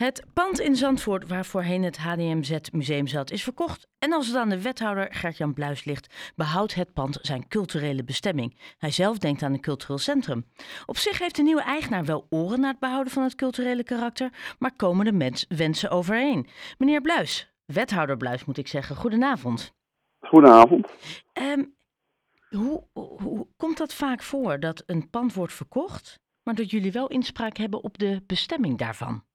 Het pand in Zandvoort, waar voorheen het HDMZ Museum zat, is verkocht. En als het aan de wethouder Gert-Jan Bluis ligt, behoudt het pand zijn culturele bestemming. Hij zelf denkt aan een cultureel centrum. Op zich heeft de nieuwe eigenaar wel oren naar het behouden van het culturele karakter, maar komen de mens wensen overeen. Meneer Bluis, wethouder Bluis moet ik zeggen, goedenavond. Goedenavond. Ehm, hoe, hoe komt dat vaak voor dat een pand wordt verkocht, maar dat jullie wel inspraak hebben op de bestemming daarvan?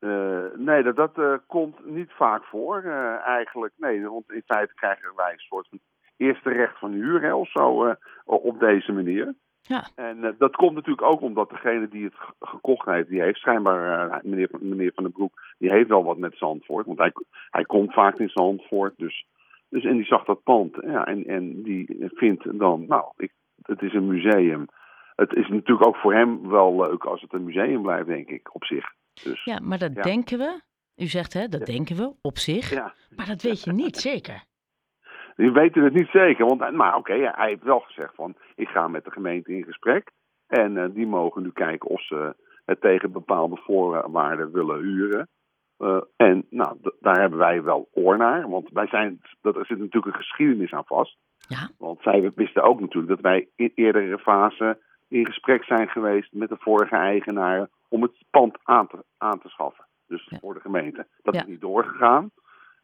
Uh, nee, dat, dat uh, komt niet vaak voor uh, eigenlijk. Nee, want in feite krijgen wij een soort van eerste recht van huur hè, of zo op deze manier. Ja. En dat komt natuurlijk ook omdat degene die het gekocht heeft, die heeft schijnbaar, meneer, meneer Van den Broek, die heeft wel wat met Zandvoort. Want hij, hij komt vaak in Zandvoort, dus, dus en die zag dat pand. Ja, en, en die vindt dan, nou, ik, het is een museum. Het is natuurlijk ook voor hem wel leuk als het een museum blijft, denk ik, op zich. Dus, ja, maar dat denken we. U zegt hè, dat denken we op zich. Ja. Maar dat weet je niet zeker. We weten het niet zeker. Want, maar oké, hij heeft wel gezegd van ik ga met de gemeente in gesprek. En uh, die mogen nu kijken of ze het tegen bepaalde voorwaarden willen huren. Uh, en nou, daar hebben wij wel oor naar. Want wij zijn, dat, er zit natuurlijk een geschiedenis aan vast. Ja. Want zij wisten ook natuurlijk dat wij in eerdere fase in gesprek zijn geweest met de vorige eigenaar om het pand aan te, aan te schaffen. Dus Ja. voor de gemeente. Dat Ja. is niet doorgegaan.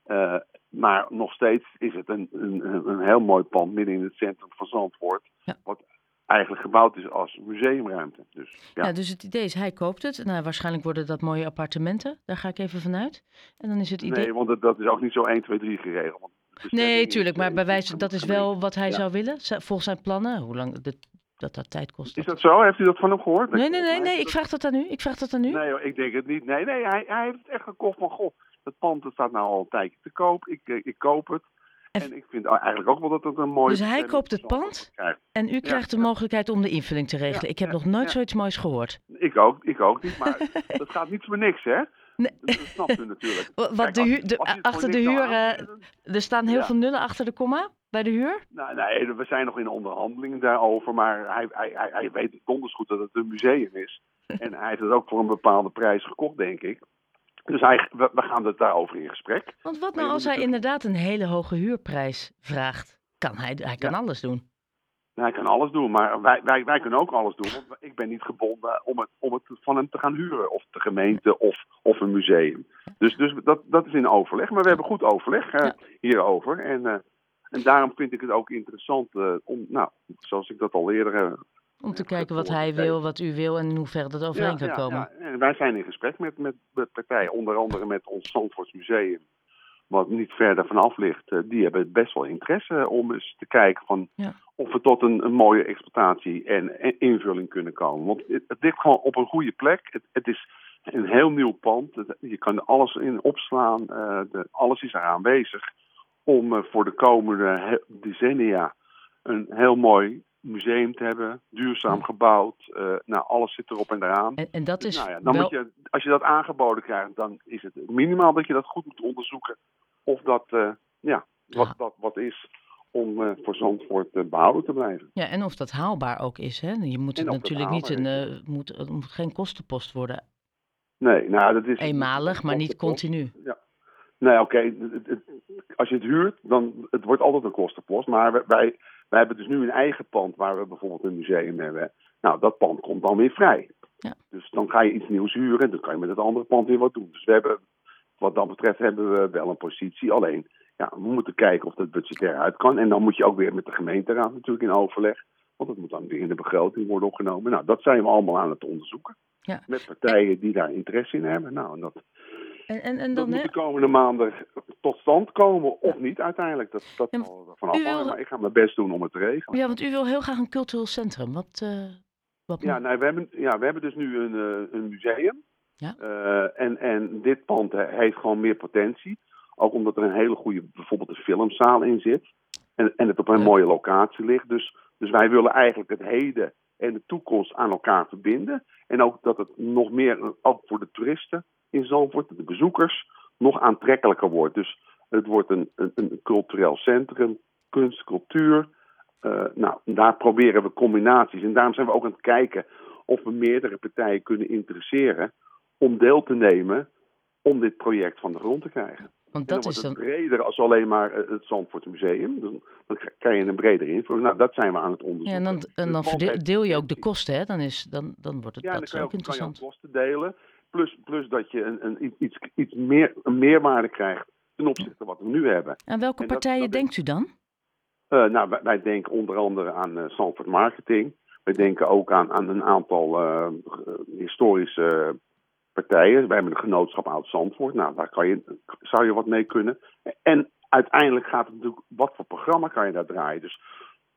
Eh, maar nog steeds is het een, een, een heel mooi pand midden in het centrum van Zandvoort. Ja. Wat eigenlijk gebouwd is als museumruimte. Dus, ja. Ja. dus het idee is, hij koopt het. Nou, waarschijnlijk worden dat mooie appartementen. Daar ga ik even vanuit. En dan is het idee... Nee, want dat, dat is ook niet zo 1, 2, 3 geregeld. De Nee, tuurlijk. Maar eh, bij wijze, van dat de is wel wat hij Ja. zou willen, volgens zijn plannen. Hoe lang dat dat, dat tijd kost. Is dat zo? Heeft u dat van hem gehoord? Nee, nee, nee, nee. Ik vraag dat aan u. Ik vraag dat aan u. Nee, hoor, ik denk het niet. Nee, nee, hij, hij heeft het echt gekocht van, goh, dat pand dat staat nou al een tijdje te koop. Ik, eh, ik koop het. En- En, ik vind eigenlijk ook wel dat het een mooi... Dus hij koopt het pand? En u krijgt de mogelijkheid om de invulling te regelen. Ja, ik heb ja, nog nooit zoiets moois gehoord. Ik ook, ik ook niet, maar dat gaat niet voor niks, hè? Nee. Dat, snapt u natuurlijk. Wa- Wat Kijk, de als- als achter de huur, er staan heel veel nullen achter de komma bij de huur. Nou, nee, we zijn nog in onderhandelingen daarover, maar hij, hij, hij, hij weet donders goed dat het een museum is. En hij heeft het ook voor een bepaalde prijs gekocht, denk ik. Dus hij, we, we gaan het daarover in gesprek. Want wat nou als hij inderdaad een hele hoge huurprijs vraagt? Kan hij, hij kan Ja. alles doen. Nou, Hij kan alles doen, maar wij, wij, wij kunnen ook alles doen. Want ik ben niet gebonden om het, om het van hem te gaan huren. Of de gemeente of, of een museum. Dus, dus dat, dat is in overleg. Maar we hebben goed overleg eh, hierover. En, eh, en daarom vind ik het ook interessant eh, om, nou, zoals ik dat al eerder heb. Om te kijken wat hij wil, wat u wil en in hoeverre dat overeen kan komen. Ja, en wij zijn in gesprek met, met, met partijen, onder andere met ons Zandvoorts Museum. Wat niet verder vanaf ligt. Eh, die hebben best wel interesse om eens te kijken van of we tot een, een mooie exploitatie en, en invulling kunnen komen. Want het, het ligt gewoon op een goede plek. Het, het is een heel nieuw pand. Het- je kan er alles in opslaan. eh, de, alles is er aanwezig om eh, voor de komende decennia een heel mooi museum te hebben. Duurzaam gebouwd. eh, nou, alles zit erop en eraan. En, en dat is nou ja, dan wel... moet je, als je dat aangeboden krijgt, dan is het minimaal dat je dat goed moet onderzoeken. Of dat, eh, ja, wat, Ja. dat wat is om eh, voor Zandvoort eh, behouden te blijven. Ja, en of dat haalbaar ook is. Hè? Je moet het natuurlijk niet een, moet, het moet geen kostenpost worden. Nee, nou, dat is... Eenmalig, maar niet continu. Ja. Nee, oké. het- het- Als je het huurt, dan het wordt altijd een kostenpost. Maar wij, wij, hebben dus nu een eigen pand waar we bijvoorbeeld een museum hebben. Nou, dat pand komt dan weer vrij. Ja. Dus dan ga je iets nieuws huren en dan kan je met het andere pand weer wat doen. Dus we hebben, wat dat betreft hebben we wel een positie. Alleen, ja, we moeten kijken of dat budgetair uit kan. En dan moet je ook weer met de gemeenteraad natuurlijk in overleg. Want dat moet dan weer in de begroting worden opgenomen. Nou, dat zijn we allemaal aan het onderzoeken. Ja. Met partijen die daar interesse in hebben. Nou, en dat, En, en, en dat dan, moet hè? de komende maanden tot stand komen of niet uiteindelijk. Dat, dat Ja, zal ervan afhangen, maar ik ga mijn best doen om het te regelen. Ja, want u wil heel graag een cultureel centrum. Wat, eh, wat Ja, nou, we, hebben, ja we hebben dus nu een, eh, een museum. Ja. Eh, en, en dit pand heeft gewoon meer potentie. Ook omdat er een hele goede, bijvoorbeeld een filmzaal in zit. En, en het op een Ja. mooie locatie ligt. Dus, dus wij willen eigenlijk het heden en de toekomst aan elkaar verbinden. En ook dat het nog meer, ook voor de toeristen in Zandvoort, de bezoekers, nog aantrekkelijker wordt. Dus het wordt een, een, een cultureel centrum, kunst, cultuur. Eh, nou, daar proberen we combinaties. En daarom zijn we ook aan het kijken of we meerdere partijen kunnen interesseren om deel te nemen om dit project van de grond te krijgen. Want dat is dan breder als alleen maar het Zandvoort Museum. Dan, dan krijg je een bredere invulling. Nou, dat zijn we aan het onderzoeken. Ja, en dan, en dan dus deel je ook de kosten, hè? Dan, is, dan, dan wordt het ja, dat dan ook interessant. Ja, dan kan je kosten delen. Plus, plus dat je een, een, iets, iets meer, een meerwaarde krijgt ten opzichte van wat we nu hebben. Aan welke partijen denkt u dan? Uh, nou, wij, wij, denken onder andere aan uh, Zandvoort Marketing. Wij denken ook aan, aan een aantal uh, historische partijen. Wij hebben een genootschap Oud Zandvoort. Nou, daar kan je, zou je wat mee kunnen. En uiteindelijk gaat het natuurlijk, wat voor programma kan je daar draaien? Dus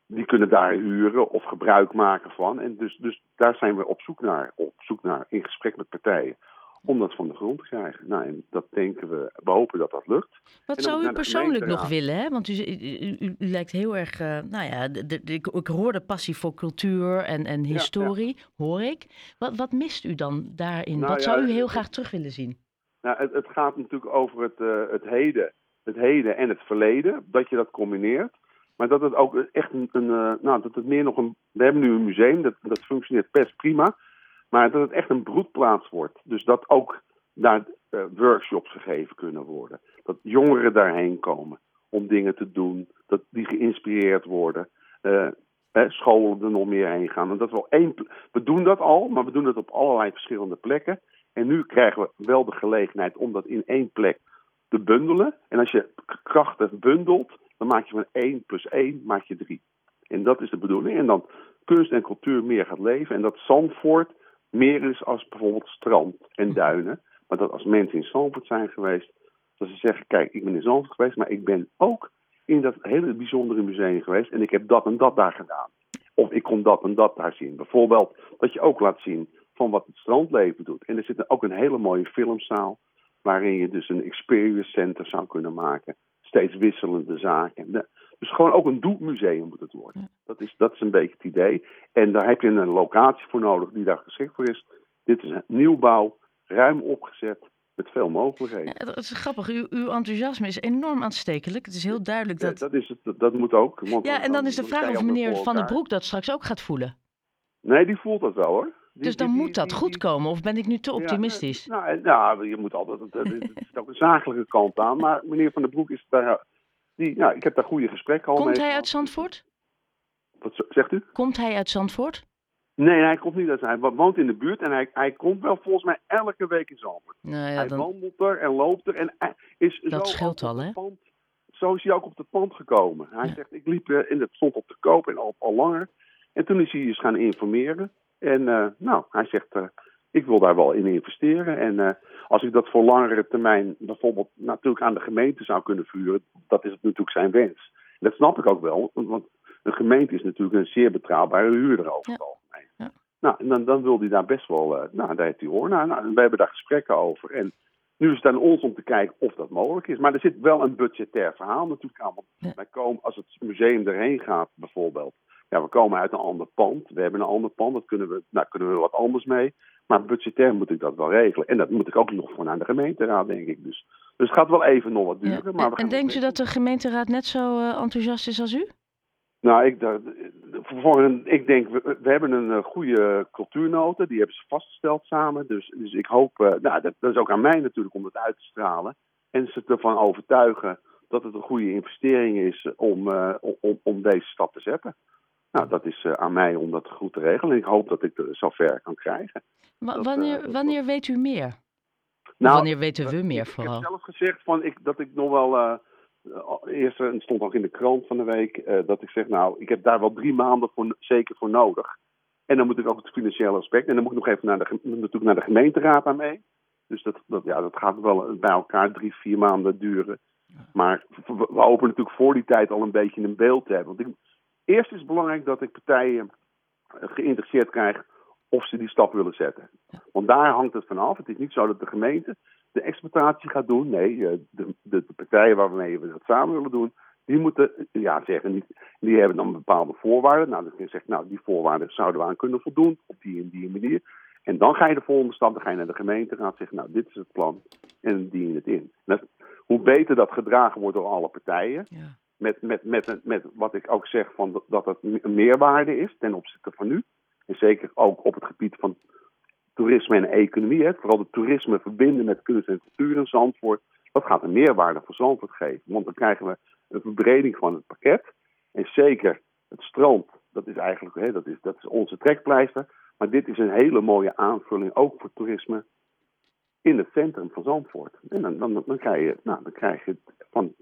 die kunnen daar huren of gebruik maken van. En dus, dus daar zijn we op zoek naar, op zoek naar, in gesprek met partijen om dat van de grond te krijgen. Nou, en dat denken we, we hopen dat dat lukt. Wat zou u persoonlijk nog willen? Hè? Want u, u, u, lijkt heel erg, uh, nou ja, de, de, ik, ik hoor de passie voor cultuur en, en historie, hoor ik. Wat, wat mist u dan daarin? Nou, wat zou u heel graag terug willen zien? Nou, het, het gaat natuurlijk over het, uh, het, heden, het heden en het verleden, dat je dat combineert. Maar dat het ook echt een, uh, nou, dat het meer nog een, we hebben nu een museum, dat, dat functioneert best prima. Maar dat het echt een broedplaats wordt. Dus dat ook daar uh, workshops gegeven kunnen worden. Dat jongeren daarheen komen om dingen te doen. Dat die geïnspireerd worden. Uh, scholen er nog meer heen gaan. En dat we, één, we doen dat al, maar we doen het op allerlei verschillende plekken. En nu krijgen we wel de gelegenheid om dat in één plek te bundelen. En als je krachten bundelt, dan maak je van 1 plus 1 maak je 3. En dat is de bedoeling. En dan kunst en cultuur meer gaat leven. En dat Zandvoort meer is als bijvoorbeeld strand en duinen. Maar dat als mensen in Zandvoort zijn geweest, dat ze zeggen, kijk, ik ben in Zandvoort geweest, maar ik ben ook in dat hele bijzondere museum geweest en ik heb dat en dat daar gedaan. Of ik kon dat en dat daar zien. Bijvoorbeeld dat je ook laat zien van wat het strandleven doet. En er zit ook een hele mooie filmzaal waarin je dus een experience center zou kunnen maken. Steeds wisselende zaken. Dus gewoon ook een doelmuseum moet het worden. Dat is, dat is een beetje het idee. En daar heb je een locatie voor nodig die daar geschikt voor is. Dit is een nieuwbouw, ruim opgezet, met veel mogelijkheden. Ja, dat is grappig. Uw, uw, enthousiasme is enorm aanstekelijk. Het is heel duidelijk dat... Ja, dat, is het, dat moet ook. Want ja, en dan, is de vraag of meneer Van den Broek dat straks ook gaat voelen. Nee, die voelt dat wel hoor. Dus dan die, moet dat goed komen, of ben ik nu te optimistisch? Ja, nou, nou, je moet altijd, er zit ook een zakelijke kant aan. Maar meneer Van den Broek is daar die, ja, ik heb daar goede gesprekken al komt mee. Komt hij uit Zandvoort? Wat zegt u? Komt hij uit Zandvoort? Nee, hij komt niet uit Hij woont in de buurt en hij, hij komt wel volgens mij elke week in Zandvoort. Nou ja, hij dan... wandelt er en loopt er en is Dat zo scheelt al, hè? Pand, zo is hij ook op het pand gekomen. Hij zegt, ik liep in het stond op te koop en al, al langer. En toen is hij eens gaan informeren. En uh, nou, hij zegt, uh, ik wil daar wel in investeren. En uh, als ik dat voor langere termijn bijvoorbeeld natuurlijk aan de gemeente zou kunnen vuren, dat is natuurlijk zijn wens. En dat snap ik ook wel, want een gemeente is natuurlijk een zeer betrouwbare huurder over het algemeen. Ja. Nou, en dan, dan wil hij daar best wel, uh, nou, daar heeft hij hoor. Nou, nou, we hebben daar gesprekken over. En nu is het aan ons om te kijken of dat mogelijk is. Maar er zit wel een budgetair verhaal natuurlijk aan. Want ja. wij komen, als het museum erheen gaat bijvoorbeeld, ja, we komen uit een ander pand. We hebben een ander pand, dat kunnen we, nou, kunnen we wat anders mee. Maar budgetair moet ik dat wel regelen. En dat moet ik ook nog voor naar de gemeenteraad, denk ik. Dus, dus het gaat wel even nog wat duren. Ja. Maar en denkt u dat de gemeenteraad net zo uh, enthousiast is als u? Nou, ik, dat, voor een, ik denk, we, we hebben een uh, goede cultuurnota. Die hebben ze vastgesteld samen. Dus, dus ik hoop, uh, nou, dat, dat, is ook aan mij natuurlijk om dat uit te stralen. En ze ervan overtuigen dat het een goede investering is om, om, om deze stap te zetten. Nou, dat is uh, aan mij om dat goed te regelen. En ik hoop dat ik het zover kan krijgen. Maar wanneer, dat, wanneer weet u meer? Nou, wanneer weten we meer ik, vooral? Ik heb zelf gezegd van ik, dat ik nog wel... Eerst het stond ook in de krant van de week... dat ik zeg, nou, ik heb daar wel drie maanden voor, zeker voor nodig. En dan moet ik ook het financiële aspect... en dan moet ik nog even naar de, natuurlijk naar de gemeenteraad aan mee. Dus dat, dat, ja, dat gaat wel bij elkaar drie, vier maanden duren. Maar we, we hopen natuurlijk voor die tijd al een beetje een beeld te hebben. Want ik, Eerst is het belangrijk dat ik partijen geïnteresseerd krijg of ze die stap willen zetten. Want daar hangt het vanaf. Het is niet zo dat de gemeente de exploitatie gaat doen. Nee, de, de, de partijen waarmee we dat samen willen doen, die moeten ja zeggen, die, die hebben dan bepaalde voorwaarden. Nou, dan kun zeggen, nou, die voorwaarden zouden we aan kunnen voldoen op die en die manier. En dan ga je de volgende stap, dan ga je naar de gemeenteraad zeggen, nou, dit is het plan en dien het in. Hoe beter dat gedragen wordt door alle partijen, ja met, met, met, met wat ik ook zeg van dat het een meerwaarde is ten opzichte van nu. En zeker ook op het gebied van toerisme en economie, hè, vooral de toerisme verbinden met kunst en cultuur in Zandvoort, dat gaat een meerwaarde voor Zandvoort geven. Want dan krijgen we een verbreding van het pakket. En zeker het strand, dat is eigenlijk hè, dat is, dat is onze trekpleister. Maar dit is een hele mooie aanvulling ook voor toerisme in het centrum van Zandvoort. En dan, dan, dan, krijg, je, nou, dan krijg je van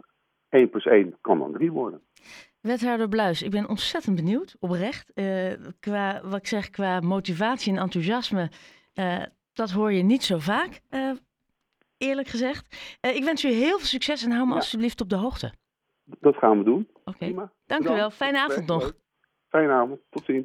1 plus 1 kan dan 3 worden. Wethouder Bluis, ik ben ontzettend benieuwd, oprecht. Uh, qua, wat ik zeg, qua motivatie en enthousiasme, uh, dat hoor je niet zo vaak, uh, eerlijk gezegd. ik wens u heel veel succes en hou me ja. alsjeblieft op de hoogte. Dat gaan we doen. Oké, okay. dank u wel. Fijne avond nog. Fijne avond, tot ziens.